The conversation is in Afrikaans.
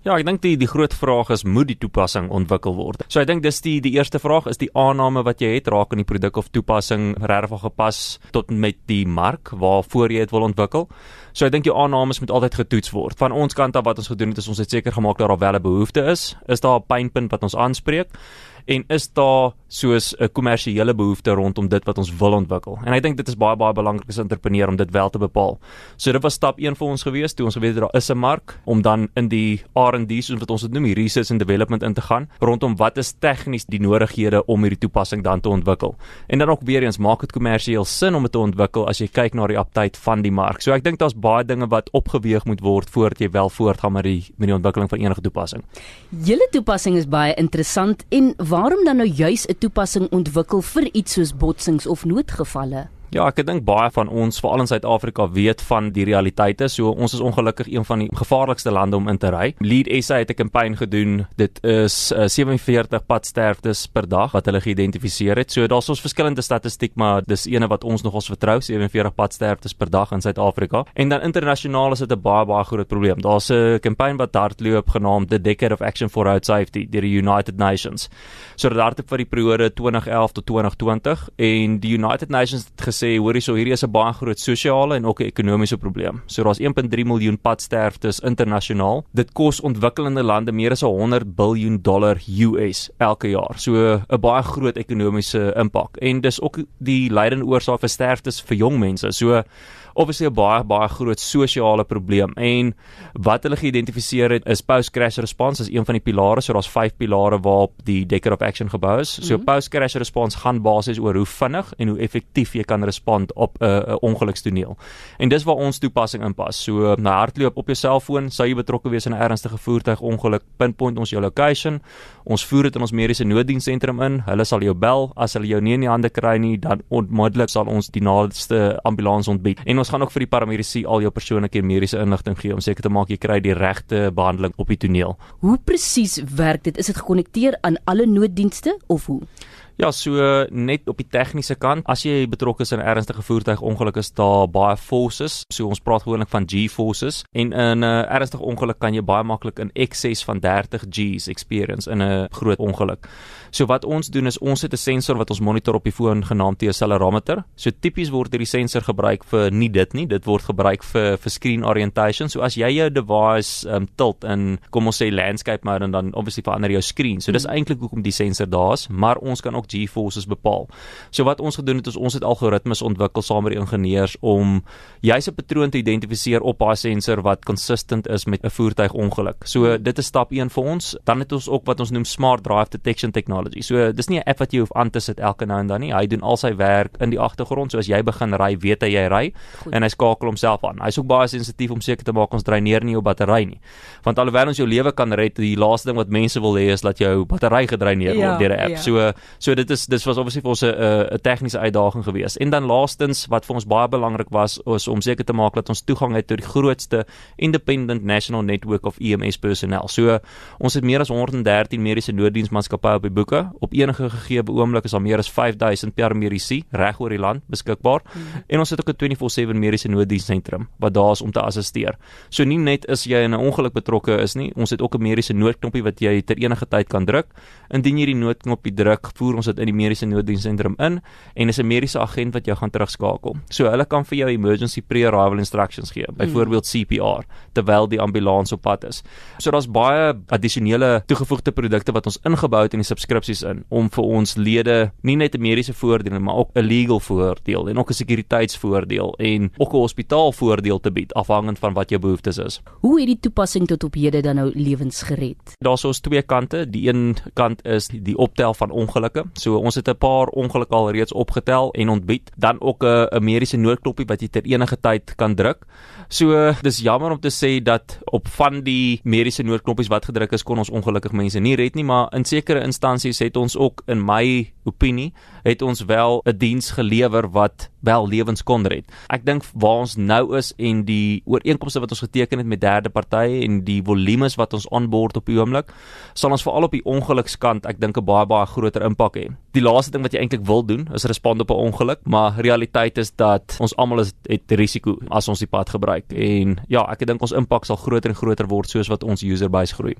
Ja, ek dink die die groot vraag is moet die toepassing ontwikkel word. So ek dink dis die die eerste vraag is die aanname wat jy het raak aan die produk of toepassing regtig gepas tot met die mark waarvoor jy dit wil ontwikkel. So ek dink jou aannames moet altyd getoets word. Van ons kant af wat ons gedoen het is ons het seker gemaak dat daar wel 'n behoefte is. Is daar 'n pynpunt wat ons aanspreek? en is daar soos 'n kommersiële behoefte rondom dit wat ons wil ontwikkel. En ek dink dit is baie baie belangrik as 'n entrepreneur om dit wel te bepaal. So dit was stap 1 vir ons gewees toe ons geweet het daar is 'n mark om dan in die R&D soos wat ons dit noem, die research and development in te gaan rondom wat is tegnies die noodighede om hierdie toepassing dan te ontwikkel. En dan ook weer eens maak dit kommersieel sin om dit te ontwikkel as jy kyk na die aptyd van die mark. So ek dink daar's baie dinge wat opgeweeg moet word voordat jy wel voortgaan met die met die ontwikkeling van enige toepassing. Julle toepassing is baie interessant en waarom dan nou juis 'n toepassing ontwikkel vir iets soos botsings of noodgevalle? Ja, ek dink baie van ons, veral in Suid-Afrika, weet van die realiteite. So ons is ongelukkig een van die gevaarlikste lande om in te ry. Lead SA het 'n kampanje gedoen. Dit is uh, 47 padsterftes per dag wat hulle geïdentifiseer het. So daar's ons verskillende statistiek, maar dis ene wat ons nogals vertrou, 47 padsterftes per dag in Suid-Afrika. En dan internasionaal is dit 'n baie baie groot probleem. Daar's 'n kampanje wat hardloop genaamd The Decade of Action for Road Safety deur die United Nations. So dit hardloop vir die periode 2011 tot 2020 en die United Nations het sê hoorie so hierdie is 'n baie groot sosiale en ook 'n ekonomiese probleem. So daar's 1.3 miljoen padsterftes internasionaal. Dit kos ontwikkelende lande meer as 100 miljard dollar US elke jaar. So 'n baie groot ekonomiese impak. En dis ook die leidende oorsaak vir sterftes vir jong mense. So obviously 'n baie baie groot sosiale probleem en wat hulle geïdentifiseer het is post crash response is een van die pilare so daar's vyf pilare waarop die decade of action gebou is so mm -hmm. post crash response gaan basies oor hoe vinnig en hoe effektief jy kan respond op 'n uh, ongelukstoneel. En dis waar ons toepassing inpas. So na hardloop op jou selfoon sou jy betrokke wees in 'n ernstige voertuigongeluk. Pinpoint ons jou location. Ons voer dit in ons mediese nooddienssentrum in. Hulle sal jou bel. As hulle jou nie in die hande kry nie dan onmiddellik sal ons die naaste ambulans ontbied. En ons gaan ook vir die paramedici al jou persoonlike mediese inligting gee om seker te maak jy kry die regte behandeling op die toneel. Hoe presies werk dit? Is dit gekonnekteer aan alle nooddienste of hoe? Ja, so net op die tegniese kant, as jy betrokke is in 'n ernstige voertuigongeluk is daar baie forces. So ons praat gewoonlik van G-forces en in 'n ernstige ongeluk kan jy baie maklik in ekses van 30 G's experience in 'n groot ongeluk. So wat ons doen is ons het 'n sensor wat ons monitor op die foon genaamd die accelerometer. So tipies word hierdie sensor gebruik vir nie dit nie, dit word gebruik vir vir screen orientation. So as jy jou device um, tilt in kom ons sê landscape mode en dan obviously verander jou screen. So dis hmm. eintlik hoekom die sensor daar is, maar ons kan ook G-forces bepaal. So wat ons gedoen het is ons het algoritmes ontwikkel saam met die ingenieurs om juis 'n patroon te identifiseer op daai sensor wat consistent is met 'n voertuigongeluk. So dit is stap 1 vir ons. Dan het ons ook wat ons noem smart drive detection technology. So dis nie 'n app wat jy hoef aan te sit elke nou en dan nie. Hy doen al sy werk in die agtergrond. So as jy begin ry, weet hy jy ry en hy skakel homself aan. Hy's ook baie sensitief om seker te maak ons dreineer nie jou battery nie. Want alhoewel ons jou lewe kan red, die laaste ding wat mense wil hê is dat jou battery gedreineer word ja, deur 'n app. Ja. So so dit is dis was obviously vir ons 'n 'n tegniese uitdaging geweest. En dan laastens wat vir ons baie belangrik was is om seker te maak dat ons toegang het tot die grootste independent national network of EMS personnel. So ons het meer as 113 mediese nooddiensmaatskappye op die boeke. Op enige gegee oomblik is daar meer as 5000 paramedici reg oor die land beskikbaar. Mm -hmm. En ons het ook 'n 24/7 mediese nooddienssentrum wat daar is om te assisteer. So nie net is jy in 'n ongeluk betrokke is nie, ons het ook 'n mediese noodknoppie wat jy ter enige tyd kan druk. Indien jy die noodknoppie druk, voer ons dit in die mediese nooddienssentrum in en is 'n mediese agent wat jou gaan terugskakel. So hulle kan vir jou emergency pre-arrival instructions gee, byvoorbeeld CPR, terwyl die ambulans op pad is. So daar's baie addisionele toegevoegde produkte wat ons ingebou het in die subskripsies in om vir ons lede nie net 'n mediese voordeel maar ook 'n legal voordeel en ook 'n sekuriteitsvoordeel en ook 'n hospitaalvoordeel te bied afhangend van wat jou behoeftes is. Hoe het die toepassing tot op hede dan nou lewens gered? Daar's ons twee kante. Die een kant is die optel van ongelukke. So ons het 'n paar ongelukke al reeds opgetel en ontbied. Dan ook 'n 'n mediese noodknoppie wat jy ter enige tyd kan druk. So dis jammer om te sê dat op van die mediese noodknoppies wat gedruk is kon ons ongelukkig mense nie red nie, maar in sekere instansies het ons ook in my opinie het ons wel 'n diens gelewer wat wel lewens kon red. Ek dink waar ons nou is en die ooreenkomste wat ons geteken het met derde partye en die volumes wat ons aanboord op die oomblik, sal ons veral op die ongelukskant ek dink 'n baie baie groter impak hê. Die laaste ding wat jy eintlik wil doen is respond op 'n ongeluk, maar realiteit is dat ons almal is het risiko as ons die pad gebruik en ja, ek dink ons impak sal groter en groter word soos wat ons user base groei.